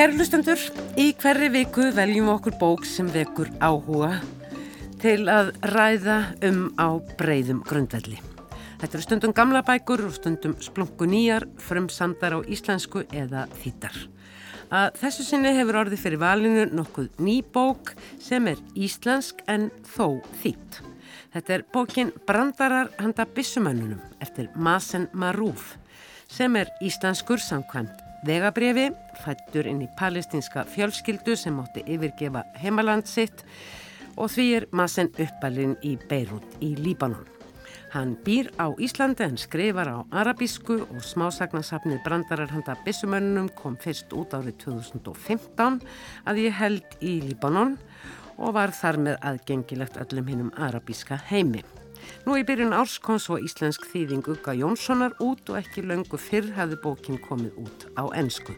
Kæri hlustendur, í hverri viku veljum okkur bók sem vekur áhuga til að ræða um á breyðum grundvelli. Þetta eru stundum gamla bækur og stundum splungu nýjar, frumsamdar á íslensku eða þýttar. Að þessu sinni hefur orðið fyrir valinu nokkuð ný bók sem er íslensk en þó þýtt. Þetta er bókin Brandarar handa bissumönnunum eftir Masen Marúf sem er íslenskur samkvæmt vegabriði, fættur inn í palestinska fjölskyldu sem mótti yfirgefa heimaland sitt og því er Masen uppalinn í Beirut í Líbanon. Hann býr á Íslandi en skrifar á arabísku og smásagnasafnið brandarar handa bissumönnum kom fyrst út árið 2015 að ég held í Líbanon og var þar með aðgengilegt öllum hinnum arabíska heimi. Nú í byrjun árs kom svo íslensk þýðing Ugga Jónssonar út og ekki löngu fyrr hefði bókin komið út á ennsku.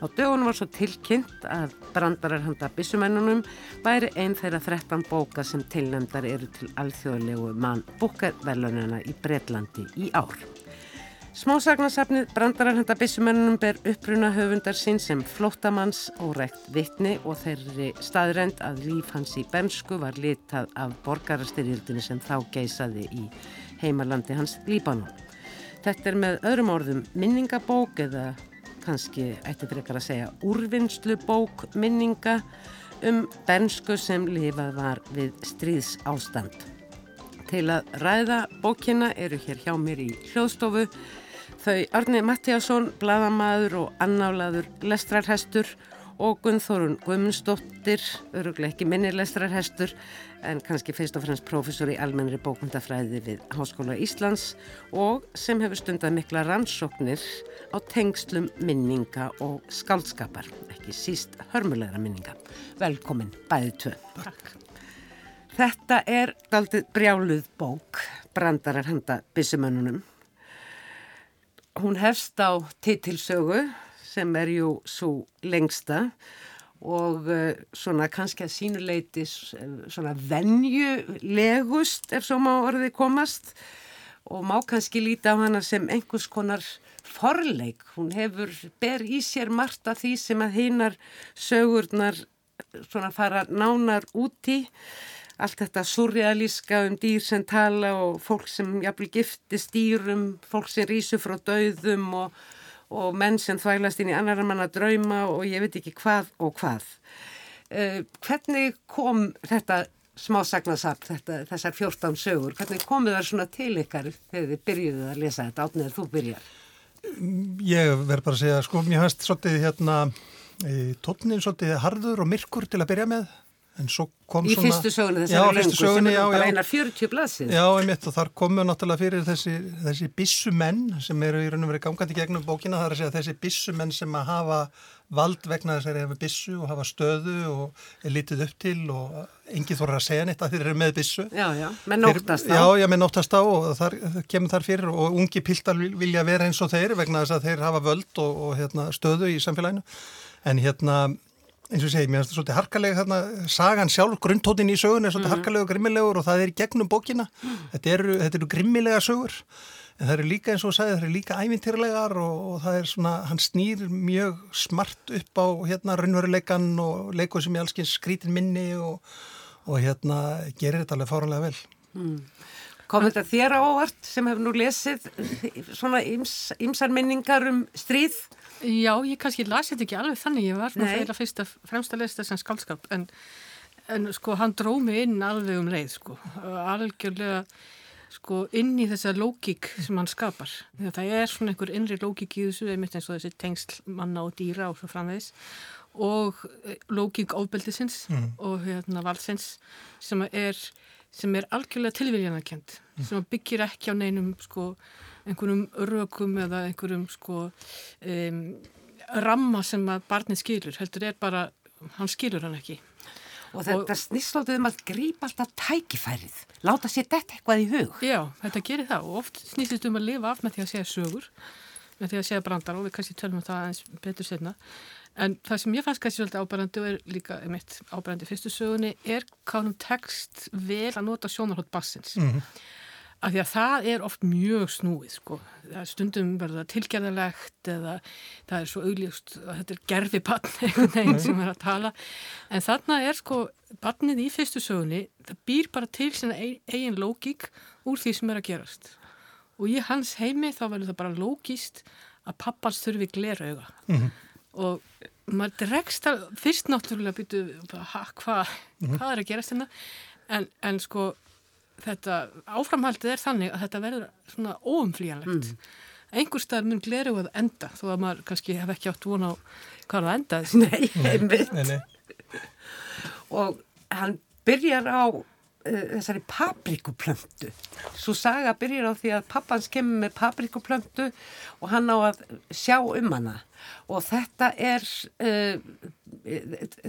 Á dögunum var svo tilkynnt að brandarar handa bissumennunum væri einn þeirra 13 bóka sem tilnæmdar eru til alþjóðlegu mann búkaverlunina í Breitlandi í ár. Smásagnarsafnið Brandararhanda Bissumennunum ber uppruna höfundar sín sem flóttamanns og rekt vittni og þeirri staðrend að líf hans í bernsku var litað af borgarastyrjildinu sem þá geisaði í heimalandi hans Líbanu. Þetta er með öðrum orðum minningabók eða kannski ætti frekar að segja úrvinnslubók minninga um bernsku sem lifað var við stríðs ástand. Til að ræða bókina eru hér hjá mér í hljóðstofu þau Arni Mattíasson, bladamadur og annálaður lestrarhestur og Gunnþórun Guðmundsdóttir, öruglega ekki minni lestrarhestur en kannski fyrst og fremst profesor í almennri bókundafræði við Háskóla Íslands og sem hefur stundað mikla rannsóknir á tengslum minninga og skaldskapar, ekki síst hörmulegra minninga. Velkomin, bæðið tvö. Takk. Þetta er daldið brjáluð bók, brandarar handa bissumönnunum. Hún hefst á titilsögu sem er jú svo lengsta og uh, svona kannski að sínuleiti svona venjulegust ef svo má orðið komast og má kannski líta á hana sem einhvers konar forleik. Hún hefur, ber í sér margt af því sem að hinnar sögurnar svona fara nánar úti allt þetta surrealíska um dýr sem tala og fólk sem jafnvel giftist dýrum, fólk sem rýsu frá dauðum og, og menn sem þvælast inn í annar manna drauma og ég veit ekki hvað og hvað. Uh, hvernig kom þetta smásagnarsafn, þessar 14 sögur, hvernig komið það svona til ykkar þegar þið byrjuðu að lesa þetta átnið að þú byrjar? Ég verð bara að segja, sko, mér fannst svolítið hérna, tónin svolítið harður og myrkur til að byrja með en svo kom í svona... Í fyrstu sögunu þessari löngu sem er bara einar 40 blassið. Já, einmitt og þar komu náttúrulega fyrir þessi, þessi bissumenn sem eru í raun og verið gangandi gegnum bókina, það er að segja þessi bissumenn sem að hafa vald vegna þess að þeir hafa bissu og hafa stöðu og er litið upp til og engi þorra að segja neitt að þeir eru með bissu. Já, já, með nóttast á. Já, já, með nóttast á og þar kemur þar fyrir og ungi piltar vilja vera eins og þeir vegna þess að þeir hafa völd og, og hérna, stöðu í samfélaginu. En hérna eins og segi, mér finnst þetta svolítið harkalega þarna, sagan sjálf, grundtótin í sögun er svolítið mm. harkalega og grimmilegur og það er gegnum bókina þetta eru, þetta eru grimmilega sögur en það eru líka eins og sagði, það eru líka ævintýrlegar og, og það er svona hann snýr mjög smart upp á hérna raunveruleikan og leikur sem ég alls skrítin minni og, og hérna gerir þetta alveg fáranlega vel mm. Kom þetta þér á óvart sem hefur nú lesið svona ymsar minningar um stríð? Já, ég kannski lasi þetta ekki alveg þannig, ég var svona þeirra fyrst að fremst að lesa þetta sem skaldskap en, en sko hann dróð mig inn alveg um leið sko, algjörlega sko inn í þessa lógík sem hann skapar. Það er svona einhver innri lógík í þessu, einmitt eins og þessi tengsl manna og dýra og svo framvegis og eh, lógík ofbeldisins mm. og hérna valsins sem er, sem er algjörlega tilviljanarkend, mm. sem byggir ekki á neinum sko einhverjum rökum eða einhverjum sko um, ramma sem að barnið skilur, heldur er bara hann skilur hann ekki Og þetta snýst alltaf um að grípa alltaf tækifærið, láta sér þetta eitthvað í hug. Já, þetta gerir það og oft snýst þetta um að lifa af með því að segja sögur, með því að segja brandar og við kannski tölum um það eins betur setna. En það sem ég fannst kannski svolítið ábærandi og er líka mitt ábærandi fyrstu sögunni er hvað hún tekst vel að nota sjónarhótt bassins. Mm -hmm af því að það er oft mjög snúið sko. stundum verður það tilgerðalegt eða það er svo augljóst að þetta er gerfi bann einhvern veginn sem er að tala en þarna er sko bannið í fyrstu sögunni, það býr bara til sína eigin lógík úr því sem er að gerast og í hans heimi þá verður það bara lógíst að pappans þurfi glerauga mm -hmm. og maður dregst að fyrst náttúrulega býtu hvað mm -hmm. hva er að gerast hérna en, en sko þetta áframhaldið er þannig að þetta verður svona óumflíjanlegt mm. einhver stað mun gleru að enda þó að maður kannski hef ekki átt vona á hvað það endaði. Nei, einmitt. og hann byrjar á uh, þessari paprikuplöntu. Svo saga byrjar á því að pappans kemur með paprikuplöntu og hann á að sjá um hana. Og þetta er uh,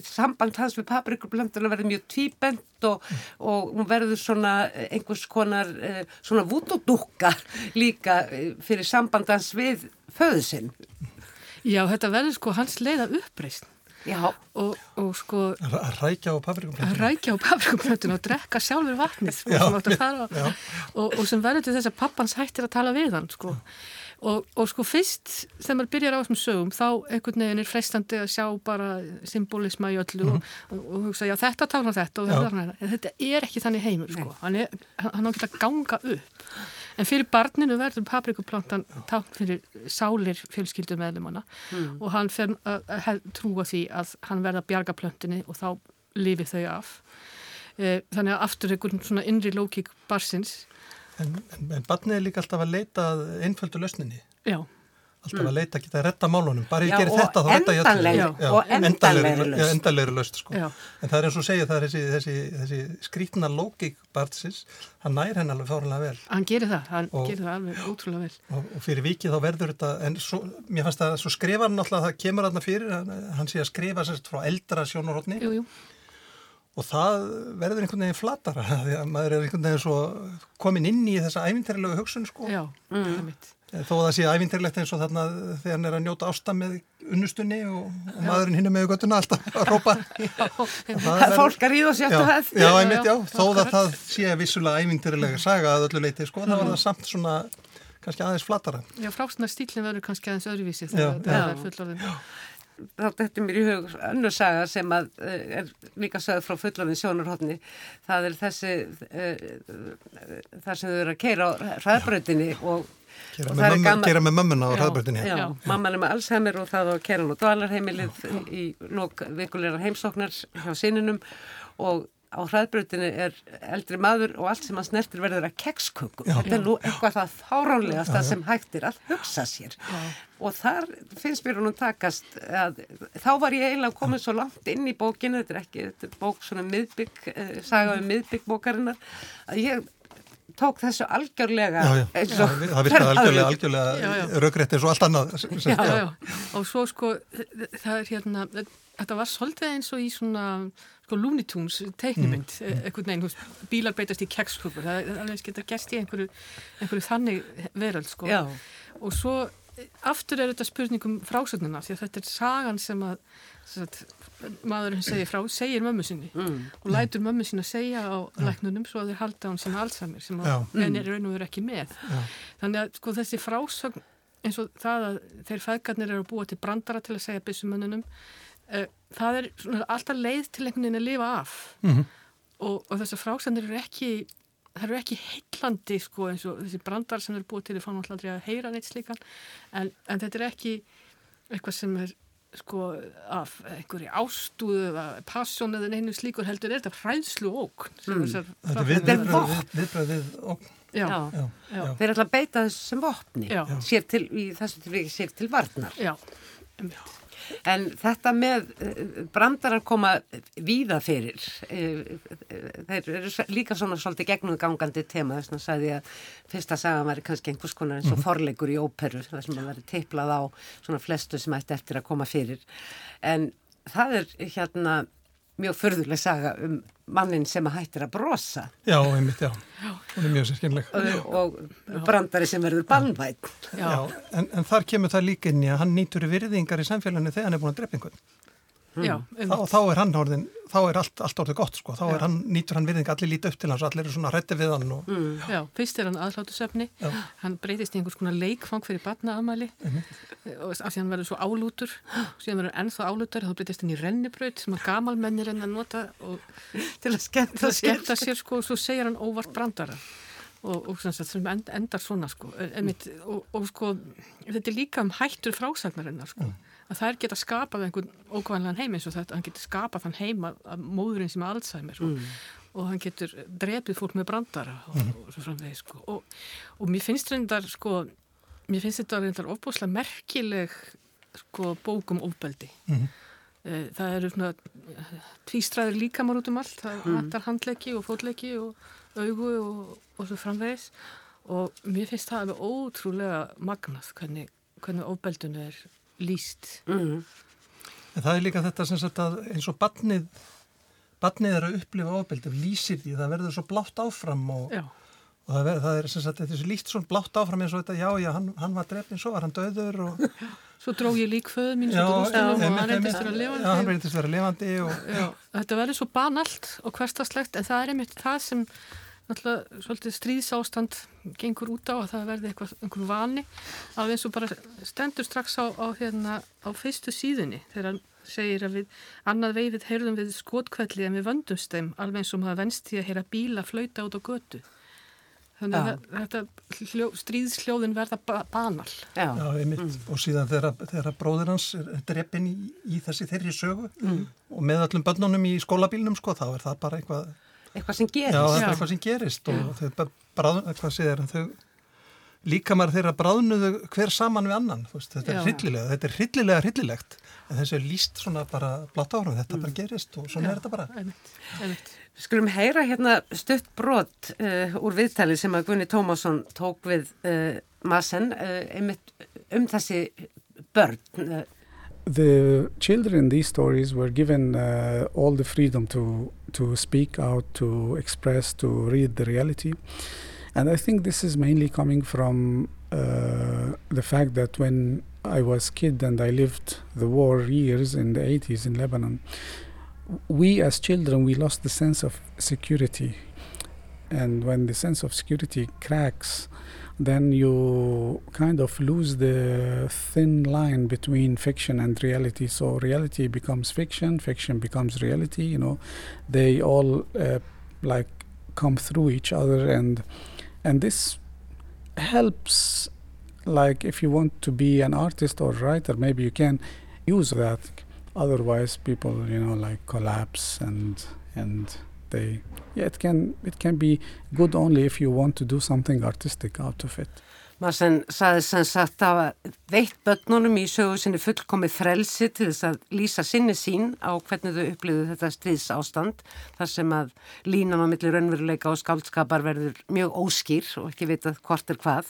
samband hans við paprikuplöntuna verður mjög tvíbent og, og hún verður svona einhvers konar uh, svona vútudúkka líka uh, fyrir samband hans við föðusinn. Já, þetta verður sko hans leiða uppreist Já. Og, og sko að rækja á paprikuplöntuna að rækja á paprikuplöntuna og drekka sjálfur vatnið sko, sem og, og sem verður til þess að pappans hættir að tala við hann sko Og, og sko fyrst þegar maður byrjar á þessum sögum þá einhvern veginn er freistandi að sjá bara symbolisma í öllu mm -hmm. og, og, hugsa já þetta tánar þetta og þetta, þetta er ekki þannig heimur sko. hann, er, hann á ekki að ganga upp en fyrir barninu verður paprikuplantan tátt fyrir sálir fjölskyldu meðlum hana mm. og hann fer að trúa því að hann verða bjarga plöntinni og þá lifi þau af e, þannig að aftur einhvern svona innri lókík barsins En, en, en barnið er líka alltaf að leita einföldu lausninni. Já. Alltaf að leita, geta að retta málunum. Bara ég gerir þetta, þá retta ég allir. Og endanlegri löst. Já, endanlegri löst, sko. Já. En það er eins og segja, það er þessi, þessi, þessi skrítna lógík barnsins, hann nær henn alveg fáranlega vel. Hann gerir það, hann og, gerir það alveg útrúlega vel. Og, og fyrir vikið þá verður þetta, en svo, mér fannst að svo skrifa hann alltaf, það kemur hann fyrir, hann, hann sé að skrifa sérst frá eldra sjónurhóttni. Jú, jú og það verður einhvern veginn flatara því að maður er einhvern veginn svo komin inn í þessa ævinterlegu hugsun sko. Já, mm. það er mitt. Þó að það sé ævinterlegt eins og þarna þegar hann er að njóta ásta með unnustunni og, og maðurinn hinn er með göttuna alltaf að rópa. það er fólk að ríða það. Já, einmitt, já, þó að það sé vissulega ævinterlega saga að öllu leiti, sko, það var það samt svona kannski aðeins flatara. Já, frásna stílinn verður kannski aðeins öðruvísi þegar það er fullorðin þá þetta mér í hug önnur saga sem að uh, er líka sagð frá fullorinn sjónarhóttni það er þessi uh, þar sem þau eru að keira á hraðbröðinni og Kera með, mömmu, kera með mömmuna á já. mamman er með Alzheimer og það á að kera hann á dvalarheimilið í lók vikulegar heimsóknar hjá sininum og á hraðbröðinu er eldri maður og allt sem hann snertir verður að kekskökum. Þetta er nú eitthvað það þáránlegast að sem hægtir að hugsa sér. Já. Og þar finnst mér hún takast að þá var ég eiginlega komið svo langt inn í bókinu, þetta er ekki, þetta er bók svona miðbygg, eh, saga um miðbyggbókarinnar, að ég tók þessu algjörlega já, já. Já, það virkaði algjörlega, algjörlega raugrætt eins og allt annað og svo sko það er hérna þetta var svolítið eins og í svona sko Looney Tunes teiknumind mm. Eh, einhvern veginn, bílar beitast í keksklubur það er alveg geta gæst í einhverju, einhverju þannig veröld sko Já. og svo eh, aftur er þetta spurningum frásögnuna því að þetta er sagan sem að sagt, maðurinn segir frá, segir mömmu sinni mm. og lætur mömmu sinni að segja á ja. læknunum svo að þeir halda hann sem Alzheimer sem henn er raun og veru ekki með Já. þannig að sko þessi frásögn eins og það að þeir fæðgarnir eru að búa til brandara til að segja byssumönnunum Eh, það er alltaf leið til einhvern veginn að lifa af. Mm -hmm. og, og þessar frásendir eru ekki það eru ekki heillandi sko eins og þessi brandar sem eru búið til að fá náttúrulega aldrei að heyra neitt slíkan. En, en þetta er ekki eitthvað sem er sko af einhverju ástúðu eða passjón eða neinu slíkur heldur er þetta hræðslu óg mm. Þetta er viðbröð við óg Já, já, já. Þeir er alltaf að beita þessu sem vopni sér til, í þessu tilvíki sér til varnar. Já, þetta En þetta með eh, brandar að koma víða fyrir, eh, þeir eru líka svona svolítið gegnum gangandi tema þess að sagði að fyrsta saga var kannski einhvers konar eins og mhm. forleikur í óperu þar sem að verið tiplað á svona flestu sem ætti eftir að koma fyrir. En það er hérna mjög förðuleg saga um mannin sem að hættir að brosa. Já, einmitt, já. Það er mjög sérskynleg. Og, og brandari sem verður bannvætt. Já, já en, en þar kemur það líka inn í að hann nýtur virðingar í samfélaginu þegar hann er búin að drepa einhvern. Já, þá, þá er hann orðin, þá er allt, allt orðið gott sko, þá er hann, nýtur hann virðing allir lítið upp til hans, allir eru svona hrætti við hann og... mm. Já, fyrst er hann aðhlátusöfni hann breytist í einhvers konar leikfang fyrir batnaafmæli og af því hann verður svo álútur síðan verður ennþá álútur, þá breytist hann í rennibraut sem að gamalmennir enn að nota og til að skemmta skemmta sér sko og svo segir hann óvart brandara. Og, og sagt, sem end, endar svona sko. Einmitt, og, og sko þetta er líka um hættur frásagnarinnar sko. Mm. Að þær geta skapað einhvern ókvæmlegan heim eins og þetta, hann getur skapað þann heim af móðurinn sem er Alzheimer mm. og, og hann getur drefið fólk með brandara og svo framvegið sko. Og mér finnst reyndar sko mér finnst þetta reyndar ofbúslega merkileg sko bókum ofbeldi. Mm. það eru svona tvístræðir líkamar út um allt. Það vantar handleggi og fótleggi og augu og, og svo framvegis. Og mér finnst það alveg ótrúlega magnað hvernig, hvernig ofbeldunum er líst mm. En það er líka þetta sem sagt að eins og badnið badnið er að upplifa ofbeldi lýsir því, það verður svo blátt áfram og, og það, ver, það er sem sagt þessi líkt svona blátt áfram eins og þetta já, já, hann, hann var drefnin, svo var hann döður og Svo dró ég lík föðu mín já, og hann reyndist vera levandi. Já, hann reyndist vera levandi. Og... Já, þetta verður svo banalt og hverstaslegt en það er einmitt það sem náttúrulega svolítið stríðsástand gengur út á að það verði eitthvað, einhvern vani af eins og bara stendur strax á, á, hérna, á fyrstu síðunni þegar hann segir að við annað veifið heyrðum við skotkvelli en við vöndumst þeim alveg eins og maður venst því að heyra bíla flauta út á götu. Þannig að ja. þetta hljó, stríðsljóðin verða ba banal. Já, Já einmitt. Mm. Og síðan þegar, þegar bróður hans er dreppin í, í þessi þeirri sögu mm. og með öllum börnunum í skólabílnum, sko, þá er það bara eitthvað... Eitthvað sem gerist. Já, það er eitthvað sem gerist og þau bráðum, hvað séður, þau líka maður þeirra bráðnuðu hver saman við annan. Veist, þetta er hryllilega, þetta er hryllilega hrylligilegt. En þessu er líst svona bara blátt árum, þetta mm. bara gerist og svona Já, er þetta bara. Einmitt, einmitt. Við skulum heyra hérna stutt brot uh, úr viðtali sem að Gunni Tómasson tók við uh, Massen uh, einmitt um þessi börn. The children in these stories were given all the freedom to, to speak out, to express, to read the reality. And I think this is mainly coming from uh, the fact that when I was kid and I lived the war years in the 80s in Lebanon, we as children we lost the sense of security and when the sense of security cracks then you kind of lose the thin line between fiction and reality. So reality becomes fiction fiction becomes reality you know. They all uh, like come through each other and and this helps like if you want to be an artist or writer maybe you can use that. Otherwise people you know like collapse and and they yeah it can it can be good only if you want to do something artistic out of it. Marsen saði sem sagt að veitt börnunum í sögu sinni fullkomið frelsi til þess að lýsa sinni sín á hvernig þau upplýðu þetta stríðs ástand þar sem að línan á milli raunveruleika og skáldskapar verður mjög óskýr og ekki vitað hvort er hvað.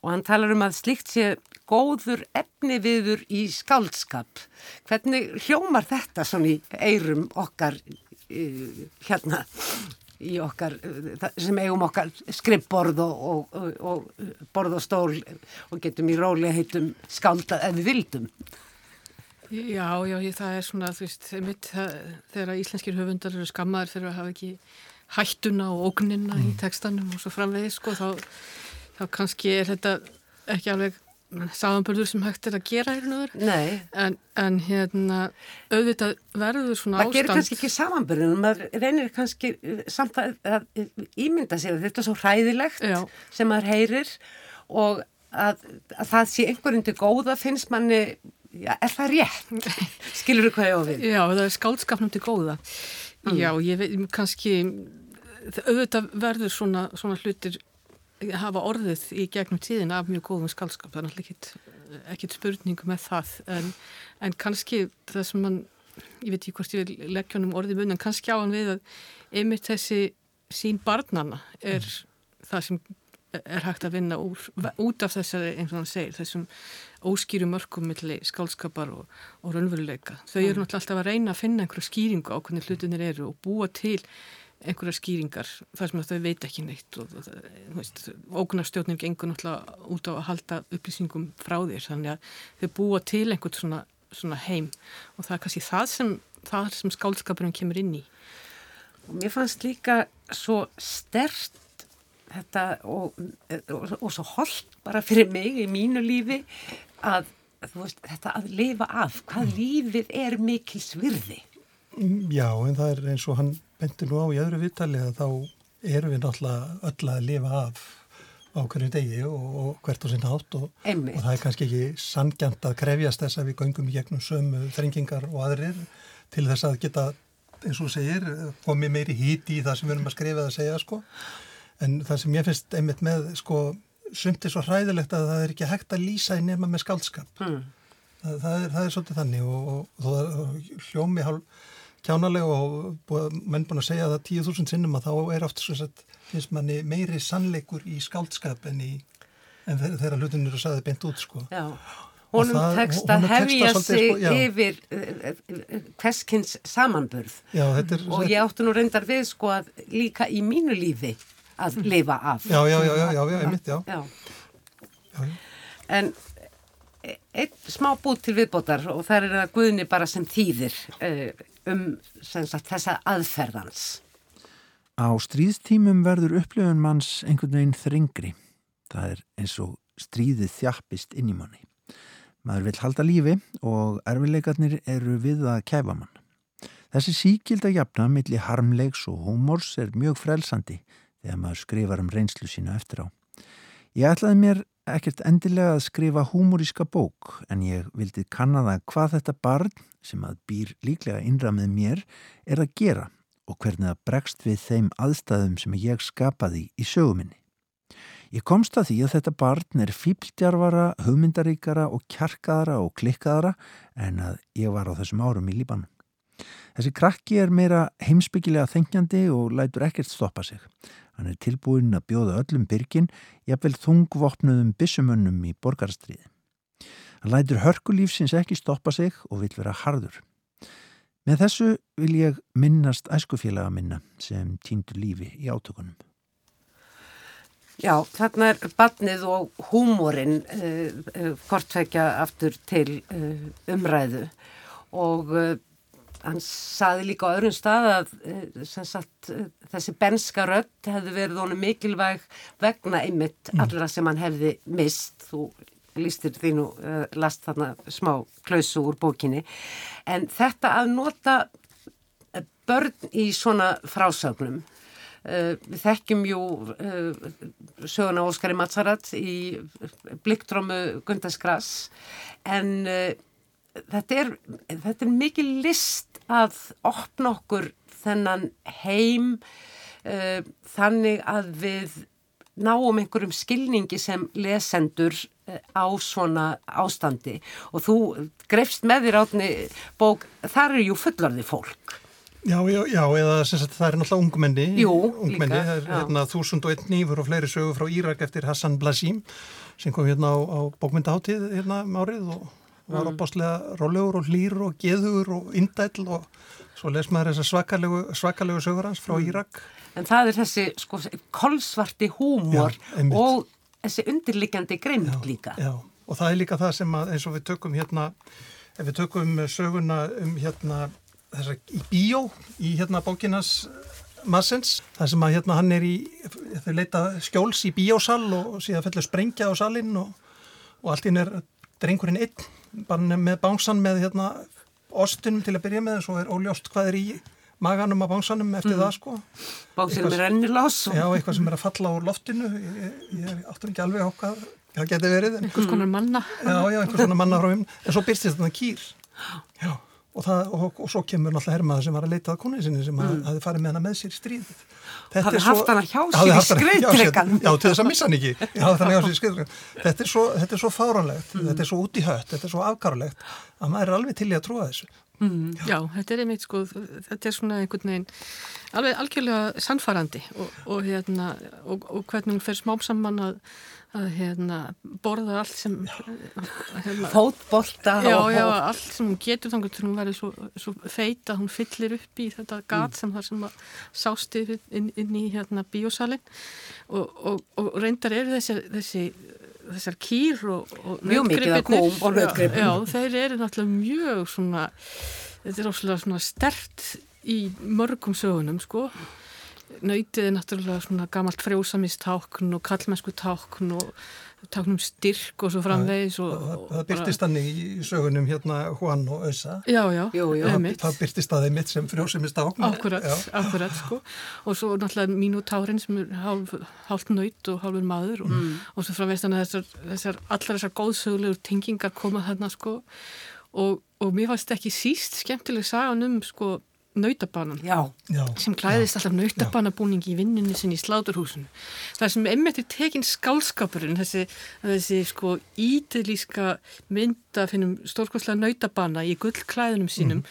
Og hann talar um að slikt sé góður efni viður í skáldskap. Hvernig hljómar þetta svona í eirum okkar hérna í okkar, sem eigum okkar skrippborð og, og, og, borð og stól og getum í róli heitum skáldað ef við vildum. Já, já, það er svona, þú veist, mitt þegar íslenskir höfundar eru skammaður fyrir að hafa ekki hættuna og ógnina mm. í tekstanum og svo framvegið, sko, þá þá kannski er þetta ekki alveg samanbörður sem hægt er að gera en, en hérna auðvitað verður svona ástand Það gerir kannski ekki samanbörður maður reynir kannski eh, samt að, að ímynda sig að þetta er svo hræðilegt Já. sem maður heyrir og að, að það sé einhverjum til góða finnst manni Já, er það rétt? Skilur þú hvað ég á við? Já, það er skálskapnum til góða. Mm. Já, ég veit, kannski, auðvitað verður svona, svona hlutir hafa orðið í gegnum tíðin af mjög góðum skaldskap, það er náttúrulega ekkit spurningu með það en, en kannski það sem mann ég veit ekki hvort ég vil leggja honum orðið mun en kannski á hann við að einmitt þessi sín barnana er mm. það sem er hægt að vinna úr, út af þessari eins og hann segir, þessum óskýru mörgum millir skálskapar og, og raunveruleika. Þau eru mm. náttúrulega alltaf að reyna að finna einhverja skýringu á hvernig hlutinir eru og búa til einhverja skýringar þar sem þau veit ekki neitt og ógunarstjórnum gengur náttúrulega út á að halda upplýsingum frá þér þannig að þau búa til einhvern svona svona heim og það er kannski það sem, sem skálskapurinn kemur inn í. Og mér fannst líka svo stert þetta og, og, og svo holdt bara fyrir mig í mínu lífi að veist, þetta að lifa af, hvað lífið er mikil svirði. Já, en það er eins og hann benti nú á í öðru vittali að þá erum við náttúrulega öll að lifa af á hverju degi og, og hvert á sinna átt og, og það er kannski ekki sangjant að krefjast þess að við göngum í gegnum sömu þrengingar og aðrir til þess að geta, eins og segir, komið meiri híti í það sem við erum að skrifa að segja sko. En það sem ég finnst einmitt með sko, sumt er svo hræðilegt að það er ekki hægt að lýsa í nema með skaldskap. Mm. Það, það, er, það er svolítið þannig og, og, og hljómi hálf kjánalega og menn búin að segja það tíu þúsund sinnum að þá er oft sagt, finnst manni meiri sannleikur í skáldskap en, í, en þeirra hlutinir að sagði beint út sko. Já. Honum tekst að hefja sig sko, yfir hverskins uh, samanburð já, er, og ég áttu nú reyndar við sko að líka í mínu lífi að lifa af. Já, já, já, já, já, ég mitt, já. já. En einn smá bút til viðbótar og það er að Guðni bara sem þýðir uh, um sagt, þessa aðferðans. Á stríðstímum verður upplifun manns einhvern veginn þringri. Það er eins og stríðið þjappist inn í manni. Maður vil halda lífi og erfileikarnir eru við að kæfa mann. Þessi síkilda jafna millir harmlegs og hómors er mjög frelsandi þegar maður skrifar um reynslu sína eftir á. Ég ætlaði mér ekkert endilega að skrifa húmoríska bók en ég vildi kannada hvað þetta barn sem að býr líklega innra með mér er að gera og hvernig það bregst við þeim aðstæðum sem ég skapaði í söguminni. Ég komst að því að þetta barn er fíldjarvara, hugmyndaríkara og kjarkaðara og klikkaðara en að ég var á þessum árum í Líbanu. Þessi krakki er meira heimsbyggilega þengjandi og lætur ekkert stoppa sig. Hann er tilbúin að bjóða öllum byrgin, jafnvel þungvopnuðum bissumönnum í borgarstríði. Hann lætur hörkulífsins ekki stoppa sig og vil vera hardur. Með þessu vil ég minnast æskufélaga minna sem týndur lífi í átökunum. Já, þarna er barnið og húmórin eh, uh, eh, aftur til uh, umræðu og hann saði líka á öðrum stað að eh, sagt, eh, þessi benska rödd hefði verið honum mikilvæg vegna einmitt mm. allra sem hann hefði mist þú lístir þínu uh, last þarna smá klausu úr bókinni. En þetta að nota börn í svona frásögnum við þekkjum jú söguna Óskari Matsarat í Bliktrómu Gundarsgras en þetta er, þetta er mikil list að opna okkur þennan heim uh, þannig að við náum einhverjum skilningi sem lesendur uh, á svona ástandi. Og þú greifst með þér átni bók, þar er ju fullarði fólk. Já, já, já, eða sagt, það er náttúrulega ungmenni, Jú, ungmenni, líka, það er hérna, þúsund og einn nýfur og fleiri sögur frá Írak eftir Hassan Blasim sem kom hérna á, á bókmyndaháttíð hérna um árið og var mm. opáslega rólegur og hlýr og geður og indæll og svo les maður þessa svakalegu, svakalegu sögur hans frá mm. Írak. En það er þessi sko kolsvarti húmor já, og þessi undirliggjandi greimt líka. Já, og það er líka það sem að eins og við tökum hérna, ef við tökum söguna um hérna þessa í bíó í hérna bókinas Massens, það sem að hérna hann er í, þau leita skjóls í bíósal og síðan fellur sprengja á salin og, og allt inn er drengurinn einn bara með bánsan með hérna ostunum til að byrja með og svo er óljóst hvað er í maganum á bánsanum eftir mm. það sko. Bánsanum er ennilás Já, eitthvað sem er að falla úr loftinu. Ég, ég áttur ekki alveg hvað það geti verið Einhvers konar manna. Já, já, einhvers konar manna frá him en svo byrstist þetta kýr. Já og, það, og, og svo kemur náttúrulega hermaður sem var að leita að konið sinni sem mm. hafði farið með hana með sér í stríðið hafði haft hana hjá sér í skreitrekan já, til þess að missa hann ekki. Þetta er svo, svo fáránlegt. Mm. þetta er svo út í hött, þetta er svo afkarlegt að maður er alveg til í að trúa þessu. Mm, já. já, þetta er einmitt sko, þetta er svona einhvern veginn alveg algjörlega sannfærandi og, og, hérna, og, og hvernig hún fer smámsamman að, að hérna, borða allt sem hérna, fótbolta já, já, allt sem hún getur þannig að hún verður svo, svo feit að hún fyllir upp í þetta gat mm. sem það sem sást inn, inn í hérna bíósalinn og reyndar eru þessi, þessi þessar kýr og, og og. Já, já, þeir eru náttúrulega mjög svona, þetta er óslulega svona stert í mörgum sögunum, sko. Nautið er náttúrulega svona gamalt frjósamistákn og kallmennsku tákn og táknum styrk og svo framvegis og, Það, og það byrtist þannig í sögunum hérna Juan og Ösa. Já, já, Jú, jú. Það, einmitt. það byrtist það einmitt sem frjósimist ákn. Akkurat, akkurat sko og svo náttúrulega mínútárin sem er hálf, hálft nöyt og hálfur maður og, og svo framveist þannig að þessar, þessar, allar þessar góðsögulegur tengingar koma þarna sko og, og mér fannst ekki síst skemmtileg sagan um sko nautabanan. Já, Já, sem klæðist alltaf nautabanabúningi í vinnunni sinni í sláturhúsinu. Það sem einmitt er tekinn skálskapurinn, þessi, þessi sko ítilíska mynda finnum stórkostlega nautabana í gullklæðunum sínum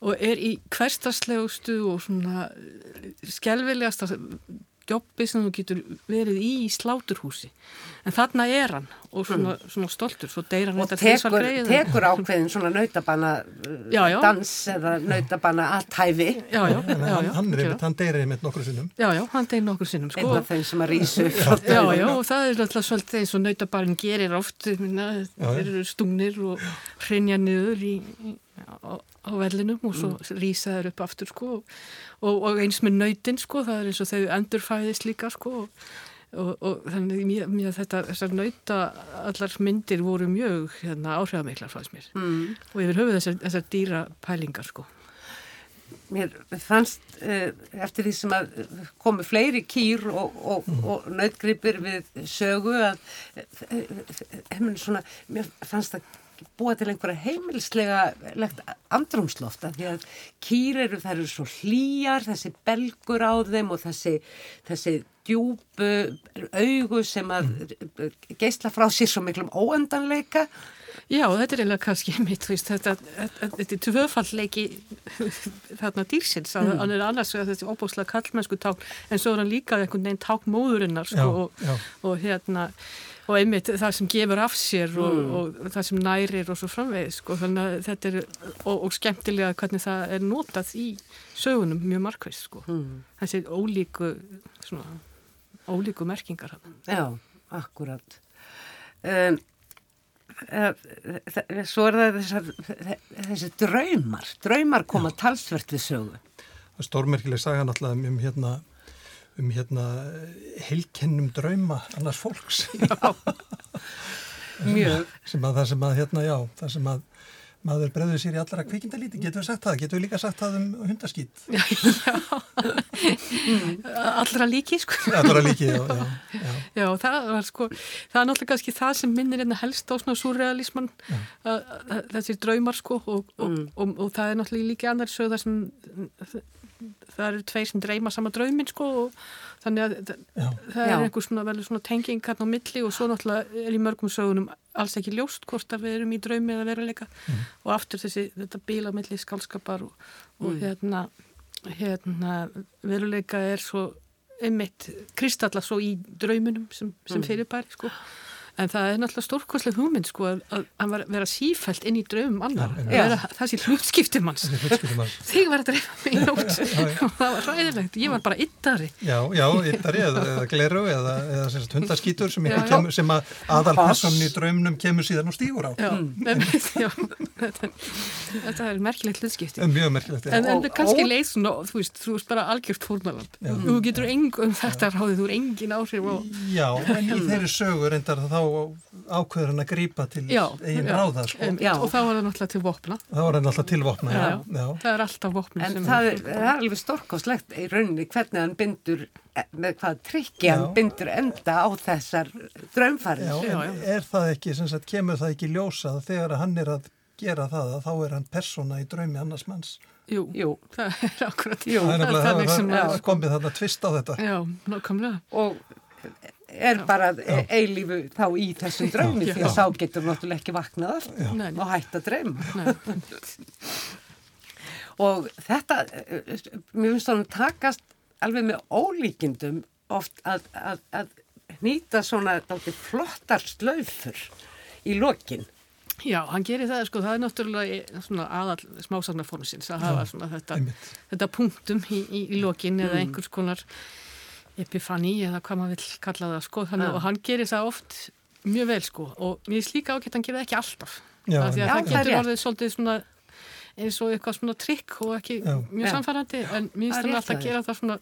og er í hverstarslegustu og svona skelvilegasta jobbi sem þú getur verið í sláturhúsi. En þarna er hann og svona, svona stoltur, svo og tekur, tekur ákveðin svona nautabanna Já, já. dans eða nautabanna aðtæfi Já, já, en já, hann, er einmitt, hann deyri einmitt nokkru sinnum. Já, já, hann deyr nokkur sinnum, sko. einn af þeim sem að frá Já, já, og það er alltaf svolítið eins og nautabarinn gerir oft, minna, þeir eru stungnir og hrinja niður í, í, á, á vellinum og svo mm. rýsa þeir upp aftur, sko, og, og eins með nautin, sko, það er eins og þau endurfæðist líka, sko, og, og, þannig mér, mér þetta, þessar nauta, allar myndir voru mjög, hérna, áhrifamiklar fannst mér, Mm. og yfir höfuð þessar, þessar dýra pælingar, sko. Mér fannst uh, eftir því sem að komu fleiri kýr og, og, og nautgripir við sögu að uh, svona, mér fannst það búa til einhverja heimilslega legt andrumsloft af því að kýr eru, þær eru svo hlýjar þessi belgur á þeim og þessi, þessi djúbu augu sem að geisla frá sér svo miklum óendanleika. Já, þetta er eiginlega kannski mitt, veist, þetta, þetta, þetta er tvöfallleiki þarna dýrsins, að hann er annars vegar þessi óbúslega kallmennsku ták, en svo er hann líka einhvern veginn ták móðurinnar, sko, Já, og, já. og hérna, og einmitt það sem gefur af sér og, Mm. og það sem nærir og svo framvegis, sko, þannig að þetta er, og, og skemmtilega hvernig það er notað í sögunum mjög markveist, sko, mm. þessi ólíku, svona, ólíku merkingar hann. Já, akkurat. Um, svo er það þessar, þessi draumar. Draumar koma talsvert við sögu. Er stórmerkileg saga náttúrulega um hérna um hérna heilkennum drauma annars fólks. Mjög. sem að það sem að hérna já það sem að maður bregður sér í allra kvikindalíti getur við sagt það, getur við líka sagt það um hundaskýt Allra líki, sko. allra líki, já, já, já. Já, það var sko, það er náttúrulega kannski það sem minnir einna helst á svona surrealisman, þessir draumar sko og, og, og, og, það er náttúrulega líka annar sögða sem það eru tveir sem dreyma sama draumin sko og þannig að það, Já. það er Já. einhver svona velur svona tenging hérna á milli og svo náttúrulega er í mörgum sögunum alls ekki ljóst hvort að við erum í draumi eða veruleika. Og aftur þessi þetta bíla milli skálskapar og, og hérna, hérna veruleika er svo einmitt kristalla svo í drauminum sem, sem fyrirbæri sko en það er náttúrulega stórkostleg hugmynd sko að, að hann var vera sífælt inn í draumum annar, Já, að já. vera þessi hlutskiptum hans Þessi hlutskiptum hans. þig var að dreifa mig í nótt og það var ræðilegt, ég var bara yttari Já, já, yttari eða, eða gleru eða, eða sem sagt hundaskítur sem, Já, einhver já. kemur, sem að aðalpersonni í draumnum kemur síðan og stígur á. já, einmitt, já þetta, þetta er merkilegt hlutskipti En mjög merkilegt. já. En, en Og- kannski leið svona, þú veist, þú veist bara algjört fórnaland. Þú getur engum þetta ráðið, þú er engin áhrif og... Já, en í þeirri sögu reyndar þá ákveður hann að grípa til Já, eigin já, ráða, sko. Já. og þá var það náttúrulega til vopna. Það var hann alltaf tilvopna, já. Já, já. Það er alltaf vopni En það er, það er alveg stórkostlegt í rauninni hvernig hann bindur, með hvað trikki hann bindur enda á þessar draumfarir. Já, Já, en já. er það ekki, sem sagt, kemur það ekki ljósað þegar hann er að gera það að þá er hann persóna í draumi annars manns. Jú, Jú. það er akkurat. Jú, það er nefnilega, það, það að- komið þarna tvist á þetta. Já, nákvæmlega. Og er bara eilífu þá í þessum draumi Já. því að sá getur náttúrulega ekki vaknað nei. og hætt að drauma. Nei, Og þetta, mér finnst þannig takast alveg með ólíkindum oft að, að, að nýta svona flottar slöfur í lokin. Já, hann gerir það, sko, það er náttúrulega svona aðal smásagnarformsins að hafa svona þetta, þetta punktum í, í, í lokin Mm. eða einhvers konar epifani eða hvað maður vil kalla það, sko, þannig og hann gerir það oft mjög vel sko og mér finnst líka ágætt að hann gera það ekki alltaf Já, af því að Já, það það er getur orðið svolítið svona eins og eitthvað svona trikk og ekki Já. mjög samfærandi en mér Það er finnst hann alltaf að gera það svona,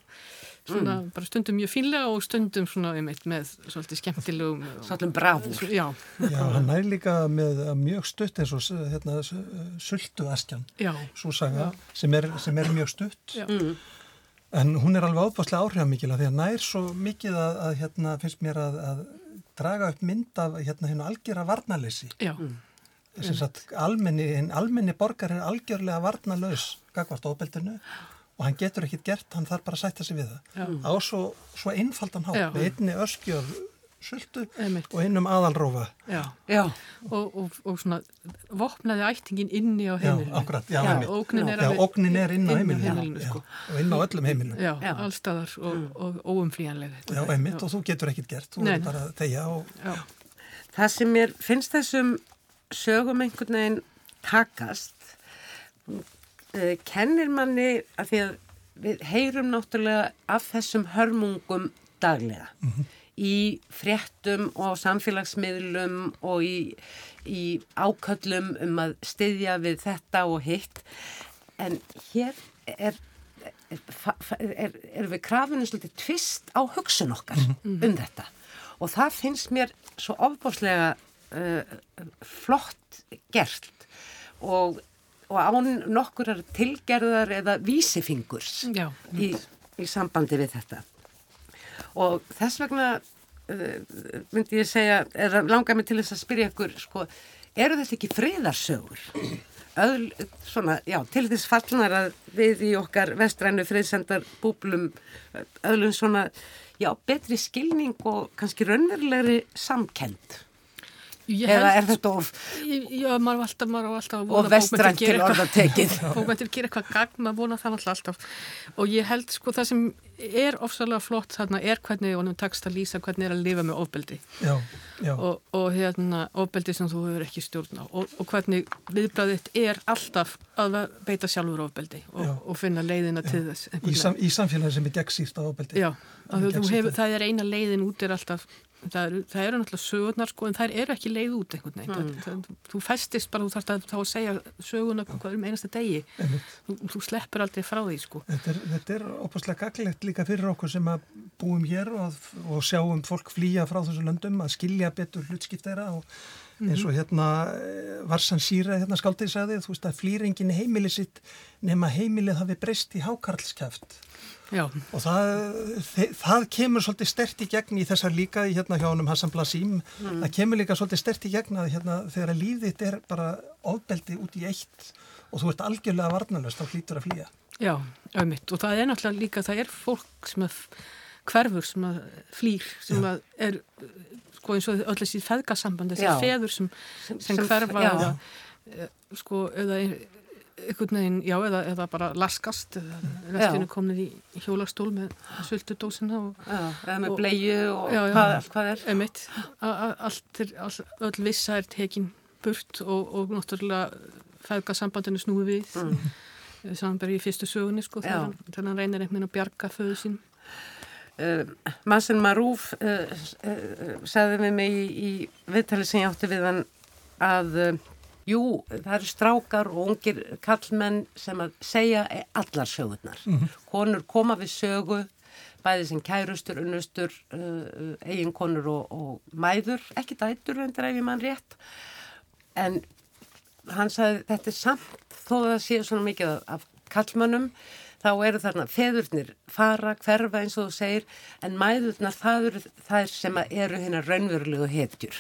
svona bara stundum mjög fínlega og stundum svona einmitt með svolítið skemmtilegum Svolítið bravúr. Já, Já, hann nær líka með mjög stutt eins og hérna, sultu askjan, svo saga, sem er, sem er mjög stutt. Já. Mm. En hún er alveg ábúrslega áhrifamikil að því að nær svo mikið að, að hérna, finnst mér að, að draga upp mynd af hérna, hérna algjörða varnalessi. já, Þess að almenni, almenni borgar er algjörlega varnalaus gagvart ofbeldinu og hann getur ekkit gert, hann þarf bara að sætta sig við það. Já. Á svo, svo einfaldan hátt, með einni öskjöf sultu Einmitt. og einum aðalrófa. já. Já, og, og, og svona vopnaði ættingin inni á Já, heimilinu. akkurat, já, Já, ógnin er Já, ógnin er inn á heimilinu, heimilinu, já, sko. og inn á öllum heimilinu. Já, Já. allstaðar og, og óumflýjanlega Já, einmitt, og þú getur ekkit gert, þú er bara Já, það sem mér finnst þessum sögum einhvern veginn takast uh, kennir manni að því að við heyrum náttúrulega af þessum hörmungum daglega í fréttum og samfélagsmiðlum og í, í áköllum um að styðja við þetta og hitt. En hér er er, er, er við krafinu svolítið tvist á hugsun okkar um þetta. Og það finnst mér svo ofbáslega uh, flott gert og, og án nokkurar tilgerðar eða vísifingurs já, í, í sambandi við þetta og þess vegna uh, myndi ég segja eða langar mig til þess að spyrja ykkur sko, eru þetta ekki friðarsögur? Öðl, svona, já, til þess fallnar að við í okkar vestrænu friðsendar búblum öðlum svona, já, betri skilning og kannski raunverulegri samkend Ég eða er held, þetta of já, maður var alltaf, maður var alltaf að og vestrænt til eitthvað- orða tekið. Bókmyndir gera eitthvað gagn, maður vona það alltaf. Og ég held sko það sem er ofsalega flott þarna er hvernig honum takst að lýsa hvernig er að lifa með ofbeldi. Já, já, og, og hérna ofbeldi sem þú hefur ekki stjórn á. Og, og hvernig viðbræðitt er alltaf að beita sjálfur ofbeldi og, og finna leiðina til þess í, sam, í samfélagi sem er gegnsýrt á ofbeldi. Já, að það er eina leiðin út er alltaf, það eru, það eru náttúrulega sögurnar sko, en þær eru ekki leið út einhvern veginn. Mm. Það, það, þú festist bara, þú þarfst að, þá að segja sögurna hvað um einasta degi. Þú, þú sleppur aldrei frá því sko. Þetta er, þetta er opaslega gaglegt líka fyrir okkur sem að búum hér og, og sjáum fólk flýja frá þessu löndum að skilja betur hlutskipt þeirra og eins og hérna eh, Varsan Sýra hérna skáldið sagði, þú veist að flýringin heimili sitt nema heimilið hafi breyst í hákarlskæft Já, og það, það kemur svolítið stert í gegn í þessar líka í hérna hjá honum Hassan Blasím, það kemur líka svolítið stert í gegn að hérna þegar að lífið er bara ofbeldi út í eitt og þú ert algjörlega varnalöst, þá hlýtur að flýja. já, auðvitað. Og það er náttúrulega líka, það er fólk sem að hverfur, sem að flýr, sem að er, sko eins og öll þessi feðgasamband, þessi Já. feður sem, sem, sem- hverfa já. eða, eh, sko, eða einhvern veginn, já, eða, eða bara laskast, restinu komnið í hjólastól með Já, eða með bleiu og Já, já. hvað, allt hvað er? Emitt, allt er, all, öll vissa er tekin burt og, og náttúrulega feðgasambandinu snúi við. Mm. samanbæri í fyrstu sögunni sko þegar hann, reynir einhvern veginn að bjarga föðu sín uh, Mansen Marúf uh, uh, sagði við mig í, í viðtali sem ég átti við hann að jú, það eru strákar og ungir kallmenn sem að segja allar sögurnar. Konur koma við sögu, bæði sem kærustur, unnustur, uh, eiginkonur og, og mæður, ekki dætur endur ef ég mann rétt, en hann sagði þetta er samt þó að það séu svona mikið af, kallmönnum þá eru þarna feðurnir fara, hverfa eins og þú segir en mæðurnar það eru þær sem eru hérna raunverulegu hetjur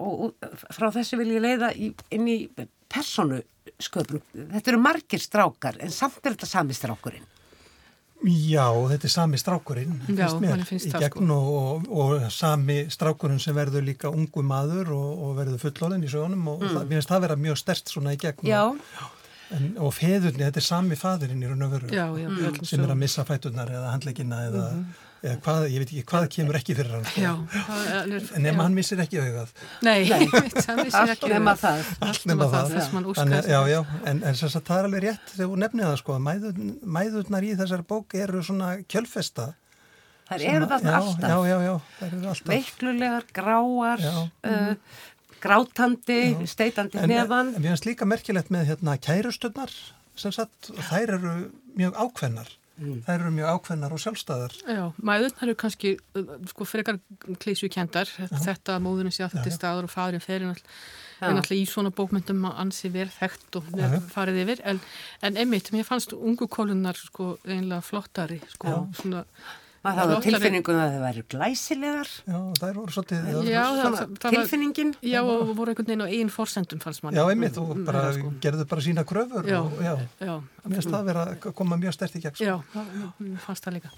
og, og frá þessu vil ég leiða í, inn í personu sköpun þetta eru margir strákar en samt er þetta sami strákurinn. Já, þetta er sami strákurinn, Já, finnst mér, finnst í það, gegn og, og, og sami strákurinn sem verður líka ungu maður og, og verður fullorðin í sögunum og það, mér finnst það vera mjög stert svona í gegn. Já, og, en, og feðurni, þetta er sami faðurinn í raun og veru Já, já, mm. sem er að missa fæturnar eða handleggina eða, eða hvað, ég veit ekki hvað kemur ekki fyrir hann sko. En nema hann missir ekki augað Nei, vissi allt ekki nema það Allt nema það, Þannig, úrskast já, já, en, en þess að það er alveg rétt þegar þú nefnið það sko, að mæður, mæðurnar í þessari bók eru svona kjölfesta Það eru það alltaf. Já, já, já, það eru alltaf. Veiklulegar, gráar, uh, grátandi, já. steitandi neðan. En við hans líka merkilegt með hérna kærustöndar sem sagt, þær eru mjög ákveðnar. Mm. Það eru mjög ákveðnar og sjálfstæðar. Já, mæðurnar eru kannski sko frekar klísu kjendar þetta að móðurinn sé að þetta er staður og farin ferin all en alltaf í svona bókmyndum ansi verð þekkt og farið yfir. En, en einmitt, mér fannst ungu kólunar sko einlega flottari sko svona maður hafði tilfinningun að það væri glæsilegar. Já, það voru svolítið já, það, það tilfinningin. Já, og voru einhvern veginn á einn forsendum fannst mann já, einmitt, og bara sko. gerðu bara sína kröfur já, og já, mér finnst það að vera að koma mjög stert í gegn sko. já, mér fannst það líka.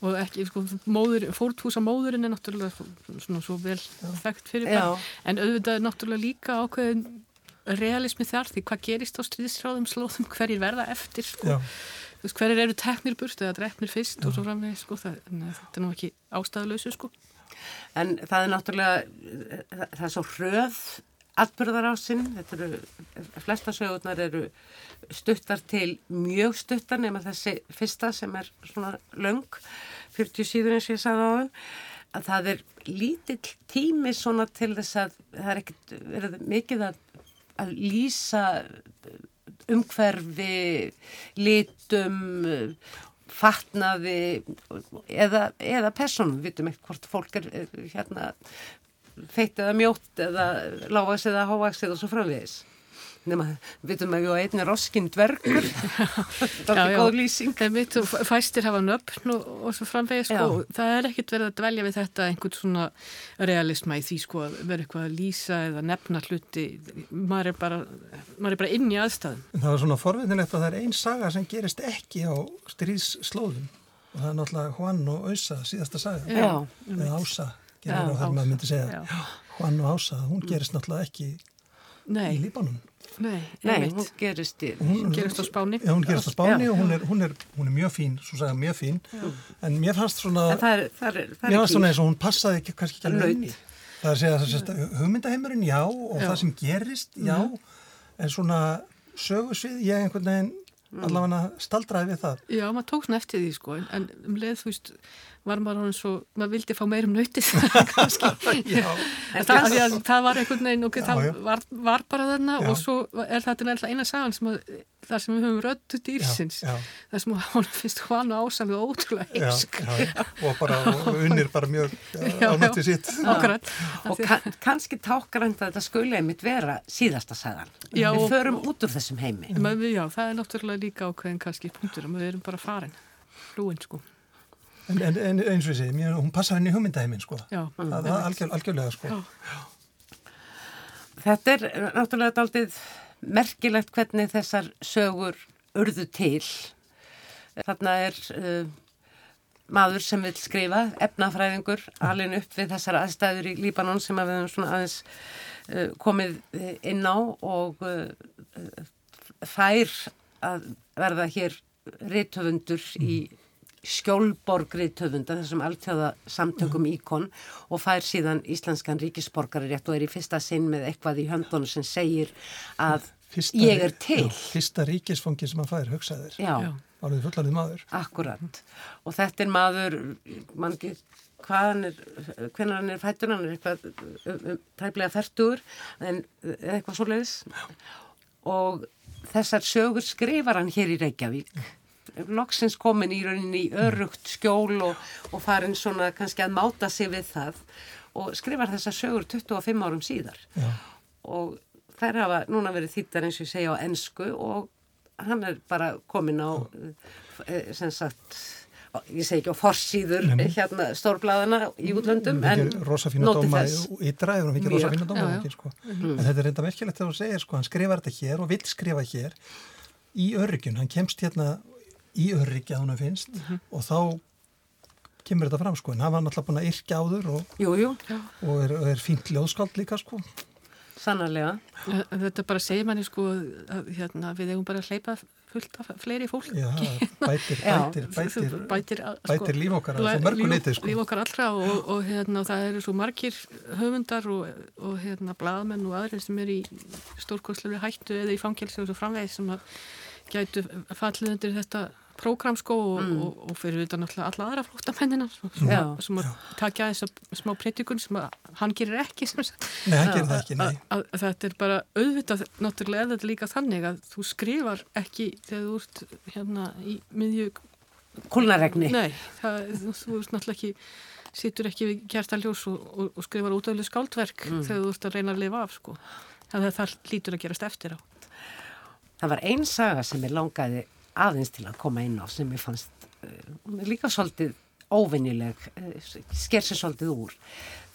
Og ekki, sko, móður, fórtúsa móðurinn er náttúrulega svona svo vel þekkt fyrir það, en auðvitað er náttúrulega líka ákveðin realismi þar því hvað gerist á stríðsráðum slóðum hverjir verða eftir sko. hverjir eru teknir burt eða drefnir fyrst Já. og svo framvegð sko, það, þetta er nú ekki ástæðuleysu sko. En það er náttúrulega það er svo hröð atbyrðar á sinn, þetta eru flesta sögurnar eru stuttar til mjög stuttar nema þessi fyrsta sem er svona löng 40 síður eins og ég sagði á hann að það er lítill tími svona til þess að það er ekkert verið mikið að, að lýsa umhverfi litum fatnaði eða, eða personum, við veitum ekkert hvort fólk er hérna feitt eða mjótt eða lágast eða háast eða svo framvegis nema, við veitum að við á einni roskinn dvergur. Það er góð lýsing. Mitt, fæstir hafa nöfn og, og svo framvegis sko, það er ekkit verið að dvelja við þetta einhvern svona realisma í því sko að vera eitthvað að lýsa eða nefna hluti. Maður er bara, maður er bara inn í aðstæðum. Það var svona forvinnilegt að það er einn saga sem gerist ekki á stríðslóðum og það er náttúrulega Juan og Ausa síðasta saga. Eða Ása gerir á það maður myndi segja. Juan og Ása, hún gerist náttúrulega ekki Nei. í Líbanum Nei, Nei hún gerist í Hún gerist á Spáni hún gerist á Spáni já. og hún er, hún, er, hún er mjög fín svo sagða mjög fín já. en mér fannst svona það er, það er, það mér fannst svona eins og hún passaði ekki, kannski ekki alveg inn í það er að segja að hugmyndaheimurinn já og já. það sem gerist já mm. en svona sögursvið ég einhvern veginn mm. allavega staldraði við það Já, maður tók svona eftir því sko en um leið þú veist var maður hann svo, maður vildi fá meirum nöytið það, það var einhvern veginn og það var, var bara þarna já. og svo er þetta eina sagan sem að þar sem við höfum röttu dýrsins. Þar sem hún finnst hann ásamlega ótrúlega heisk og bara unnir bara mjög ánætti sitt. Og kann, kannski tákar enda þetta skuli einmitt vera síðasta sagan. Já, við förum út úr þessum heimi. Já, það er náttúrulega líka ákveðin kannski punktur og við erum bara farin. Hlúin sko En, en, en eins og segi, hún passa henni hugmyndaheimin sko. Já. Það er algjör, algjörlega sko. Já. Þetta er náttúrulega aldrei merkilegt hvernig þessar sögur urðu til. Þarna er uh, maður sem vil skrifa, efnafræðingur, alveg upp við þessar aðstæður í Líbanon sem við hefum svona aðeins uh, komið inn á og uh, fær að verða hér réttöfundur í skjólborgrið töfunda þessum alltjóða samtökum mm. íkon og fær síðan íslenskan ríkisborgari rétt og er í fyrsta sinn með eitthvað í höndunum sem segir að fyrsta, ég er til. Já, fyrsta ríkisfangi sem hann fær, hugsaðir. Já. Áriði fullanið maður. Akkurat. Og þetta er maður, mann ekki, hvað hann er, hvernig hann er fættur, hann er eitthvað tæplega færtur, en eitthvað svo leiðis. Og þessar sögur skrifar hann hér í Reykjavík loksins komin í rauninni í örugt skjól og, og farin svona kannski að máta sig við það og skrifar þessa sögur 25 árum síðar. Já. og þær hafa núna verið þýttar eins og ég segja á ennsku og hann er bara komin á e, sem sagt ég segi ekki á forsýður hérna stórbladana í útlöndum en rosafína dóma í dræður og ekki rosafína dóma sko. mm. en þetta er reynda merkilegt þegar þú segir sko, hann skrifar þetta hér og vil skrifa hér í öryggjun, hann kemst hérna í öryggi að hún finnst mm -hmm. og þá kemur þetta fram sko en hann var náttúrulega búin að yrkja áður og, jú, jú. og er, er fínt ljóðskáld líka sko Sannarlega Þetta bara segir manni sko að hérna, við hefum bara hleypað fullt af fleiri fólk Já, bætir, bætir, bætir, bætir, sko, bætir líf okkar líf, sko. líf okkar allra og, og hérna, það eru svo margir höfundar og, og hérna, bladamenn og aðrir sem er í stórkoslu hættu eða í fangelsi og svo framvegð sem að gætu fallið undir þetta prógram sko og, Mm. og, og fyrir þetta náttúrulega alla aðra flóttamennina sem, að takja þess að smá predikun sem að hann gerir ekki sem sagt Nei, hann gerir það ekki, nei. að, að þetta er bara auðvitað náttúrulega er þetta líka þannig að þú skrifar ekki þegar þú ert hérna í miðju Kúlnaregni. Nei, það, þú, þú ert náttúrulega ekki situr ekki við kjartaljós og, og, og skrifar útöflu skáldverk Mm. þegar þú ert að reyna að lifa af sko. þannig að það lítur að gerast eftir á Það var ein saga sem ég langaði aðeins til að koma inn á sem ég fannst uh, hún líka svolítið óvinnileg, uh, sker sér svolítið úr.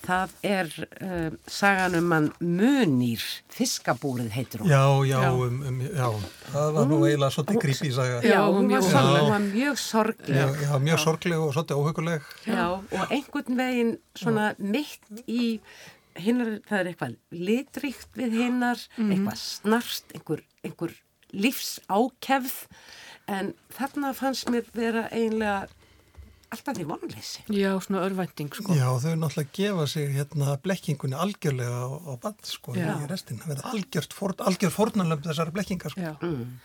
Það er uh, sagan um hann Munir, fiskabúrið heitir hún. Já, já, Já. um, um, já, það var nú eiginlega svolítið grípi í saga. Já, hún var, mjög- sorg, Já. hún var mjög sorgleg. Já, já, mjög sorgleg og svolítið óhuguleg. Já, og einhvern veginn svona mitt í hinnar, það er eitthvað litríkt við hinnar, eitthvað snarst, einhver, einhver lífsákefð, en þarna fannst mér vera eiginlega alltaf því vonleysi. Já, svona örvænting sko. Já, þau náttúrulega gefa sig hérna blekkingunni algjörlega á, á band, sko, Já. í restin. Það verða algjört, fórn, algjör fórnalöfn þessari blekkingar, sko. Já. Mm.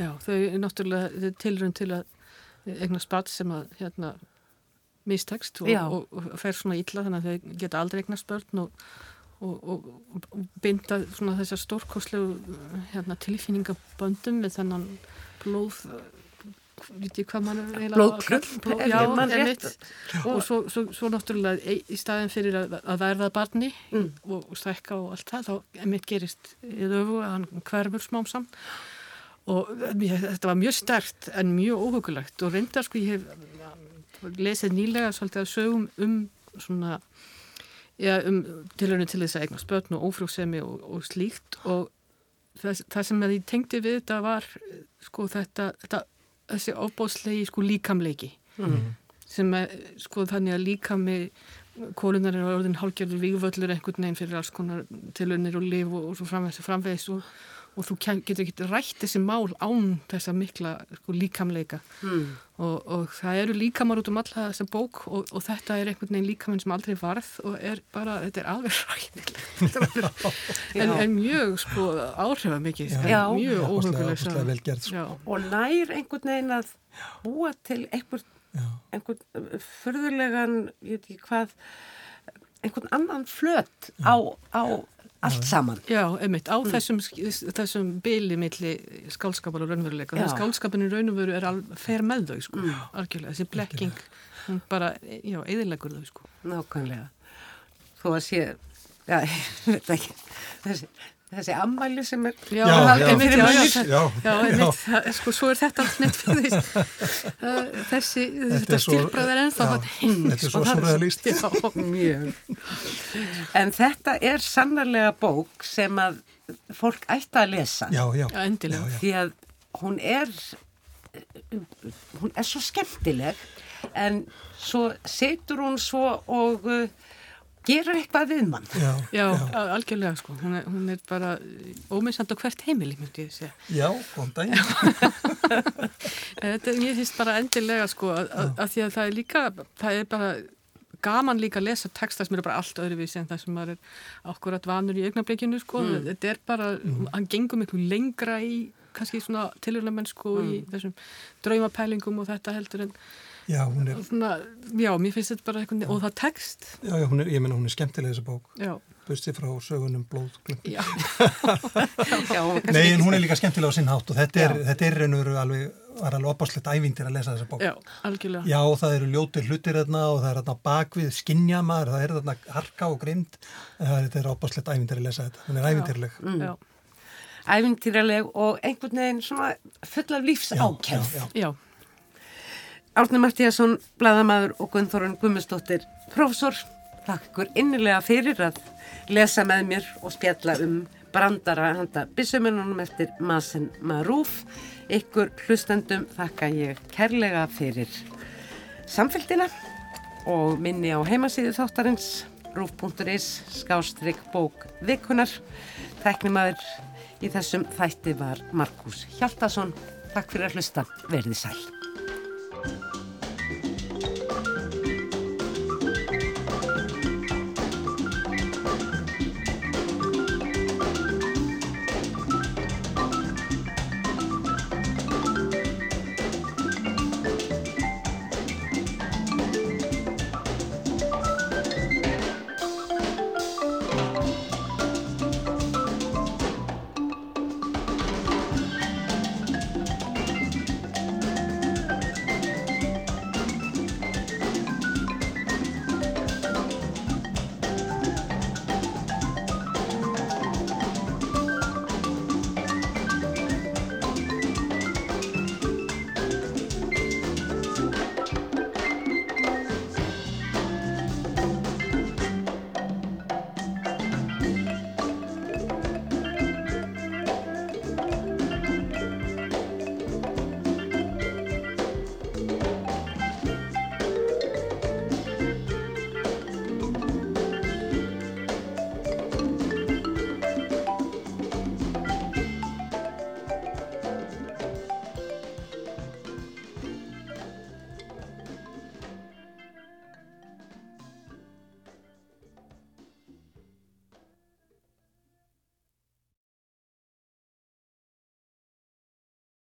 Já, þau er náttúrulega tilrönd til að egna spatt sem að hérna mistekst og, og, og fer svona illa þannig að þau geta aldrei egna spörn og, og, og, og binda svona þessar stórkoslegu hérna, tilfinningaböndum með þennan blóð veit ég hvað mann er eiginlega Blóðkrull, Blóð, já, ég einmitt. og svo, svo, svo náttúrulega í, staðin fyrir að, að verða barni Mm. og, og stækka og allt það þá einmitt gerist í öfu að hann hverfur smám saman og mér, þetta var mjög stert en mjög óhugulegt og reyndar sko ég hef lesið nýlega svolítið að sögum um svona ja, um tilhörinu til þess að eigna spötn og ófrúksemi og, og slíkt. Og það, það sem að ég tengdi við þetta var sko þetta, þetta þessi ofbóðslegi sko líkamleiki. Mm. sem er sko þannig að líkami kólunar er orðin hálgjörður vígvöllur einhvern veginn fyrir alls konar tilunir og liv og, og svo framvegis og framvegis. Og, og þú getur ekki rætt þessi mál án þessa mikla sko, líkamleika. Mm. og, og það eru líkamar út um alla þessa bók og, og þetta er einhvern veginn líkamann sem aldrei varð og er bara, þetta er alveg ræðilegt en, en mjög sko áhrifa mikið Já. mjög óhuguleg Óslega vel gert, sko. Og nær einhvern veginn að búa til einhvern, einhvern furðulegan, ég veit ekki hvað, einhvern annan flöt á, á allt saman. Já, einmitt, á þessum, þessum byli milli skálskapar og raunveruleika. Já. Þegar skálskapinu raunveru er al, fer með þau, sko, Mm. algjörlega. Þessi blekking, hún bara, já, eðilegur þau, sko. Nákvæmlega. Þó að sé, já, ég veit ekki, þessi, þessi ammæli sem er... Já, Já, já, einmitt, já, já, já, já, já, einmitt, það, sko, svo er þetta allt neitt fyrir Þessi, þetta er ennþá þetta er svo surrealist. Já, Mjög. En þetta er sannarlega bók sem að fólk ætti að lesa. Já, já. já, endilega. Já, já. Því að hún er, hún er svo skemmtileg en svo setur hún svo og uh, gerur eitthvað við mann. Já, Já, algjörlega, sko. Hún er, hún er bara ómissand á hvert heimili, myndi ég segja. já, daginn. Þetta, ég finnst bara endilega sko að, því að það er líka, það er bara gaman líka að lesa texta sem eru bara allt öðruvísi en það sem maður er akkurat vanur í augnablikinu sko, þetta er bara, hann gengur miklu lengra í kannski svona tilhörlega sko í þessum draumapælingum og þetta heldur en Já, hún er, svona, já, mér finnst þetta bara eitthvað, og það text, já, já, hún er, ég menna hún er skemmtileg þessi bók. já, Bustið frá sögunum blóð. já, Já, Nei, en hún er líka skemmtileg á sinn hátt og þetta er, Já. þetta er raun og veru alveg, var alveg opáslegt ævindir að lesa þessa bók. já, algjörlega. Já, það eru ljótir hlutir þarna og það er þarna bakvið skinja maður, það er þarna harka og grind. Er, þetta er opáslegt ævindir að lesa þetta. Hún er ævindirleg. Já, æfintýraleg og einhvern veginn svona full af lífs ákjörð. já, já. já, Árni Martíasson, bladamaður og Gunnþórun Gummistóttir, profesor, þakk ykkur innilega fyrir að lesa með mér og spjalla um brandara handa bissumennunum eftir Masen Marúf. Ykkur hlustendum þakka ég kærlega fyrir samfélgina og minni á heimasíðu þáttarins rúf.is skástrygg bók vikunar. Tæknimaður í þessum þætti var Markus Hjaltason. Takk fyrir að hlusta. Verði sæl. Thank you.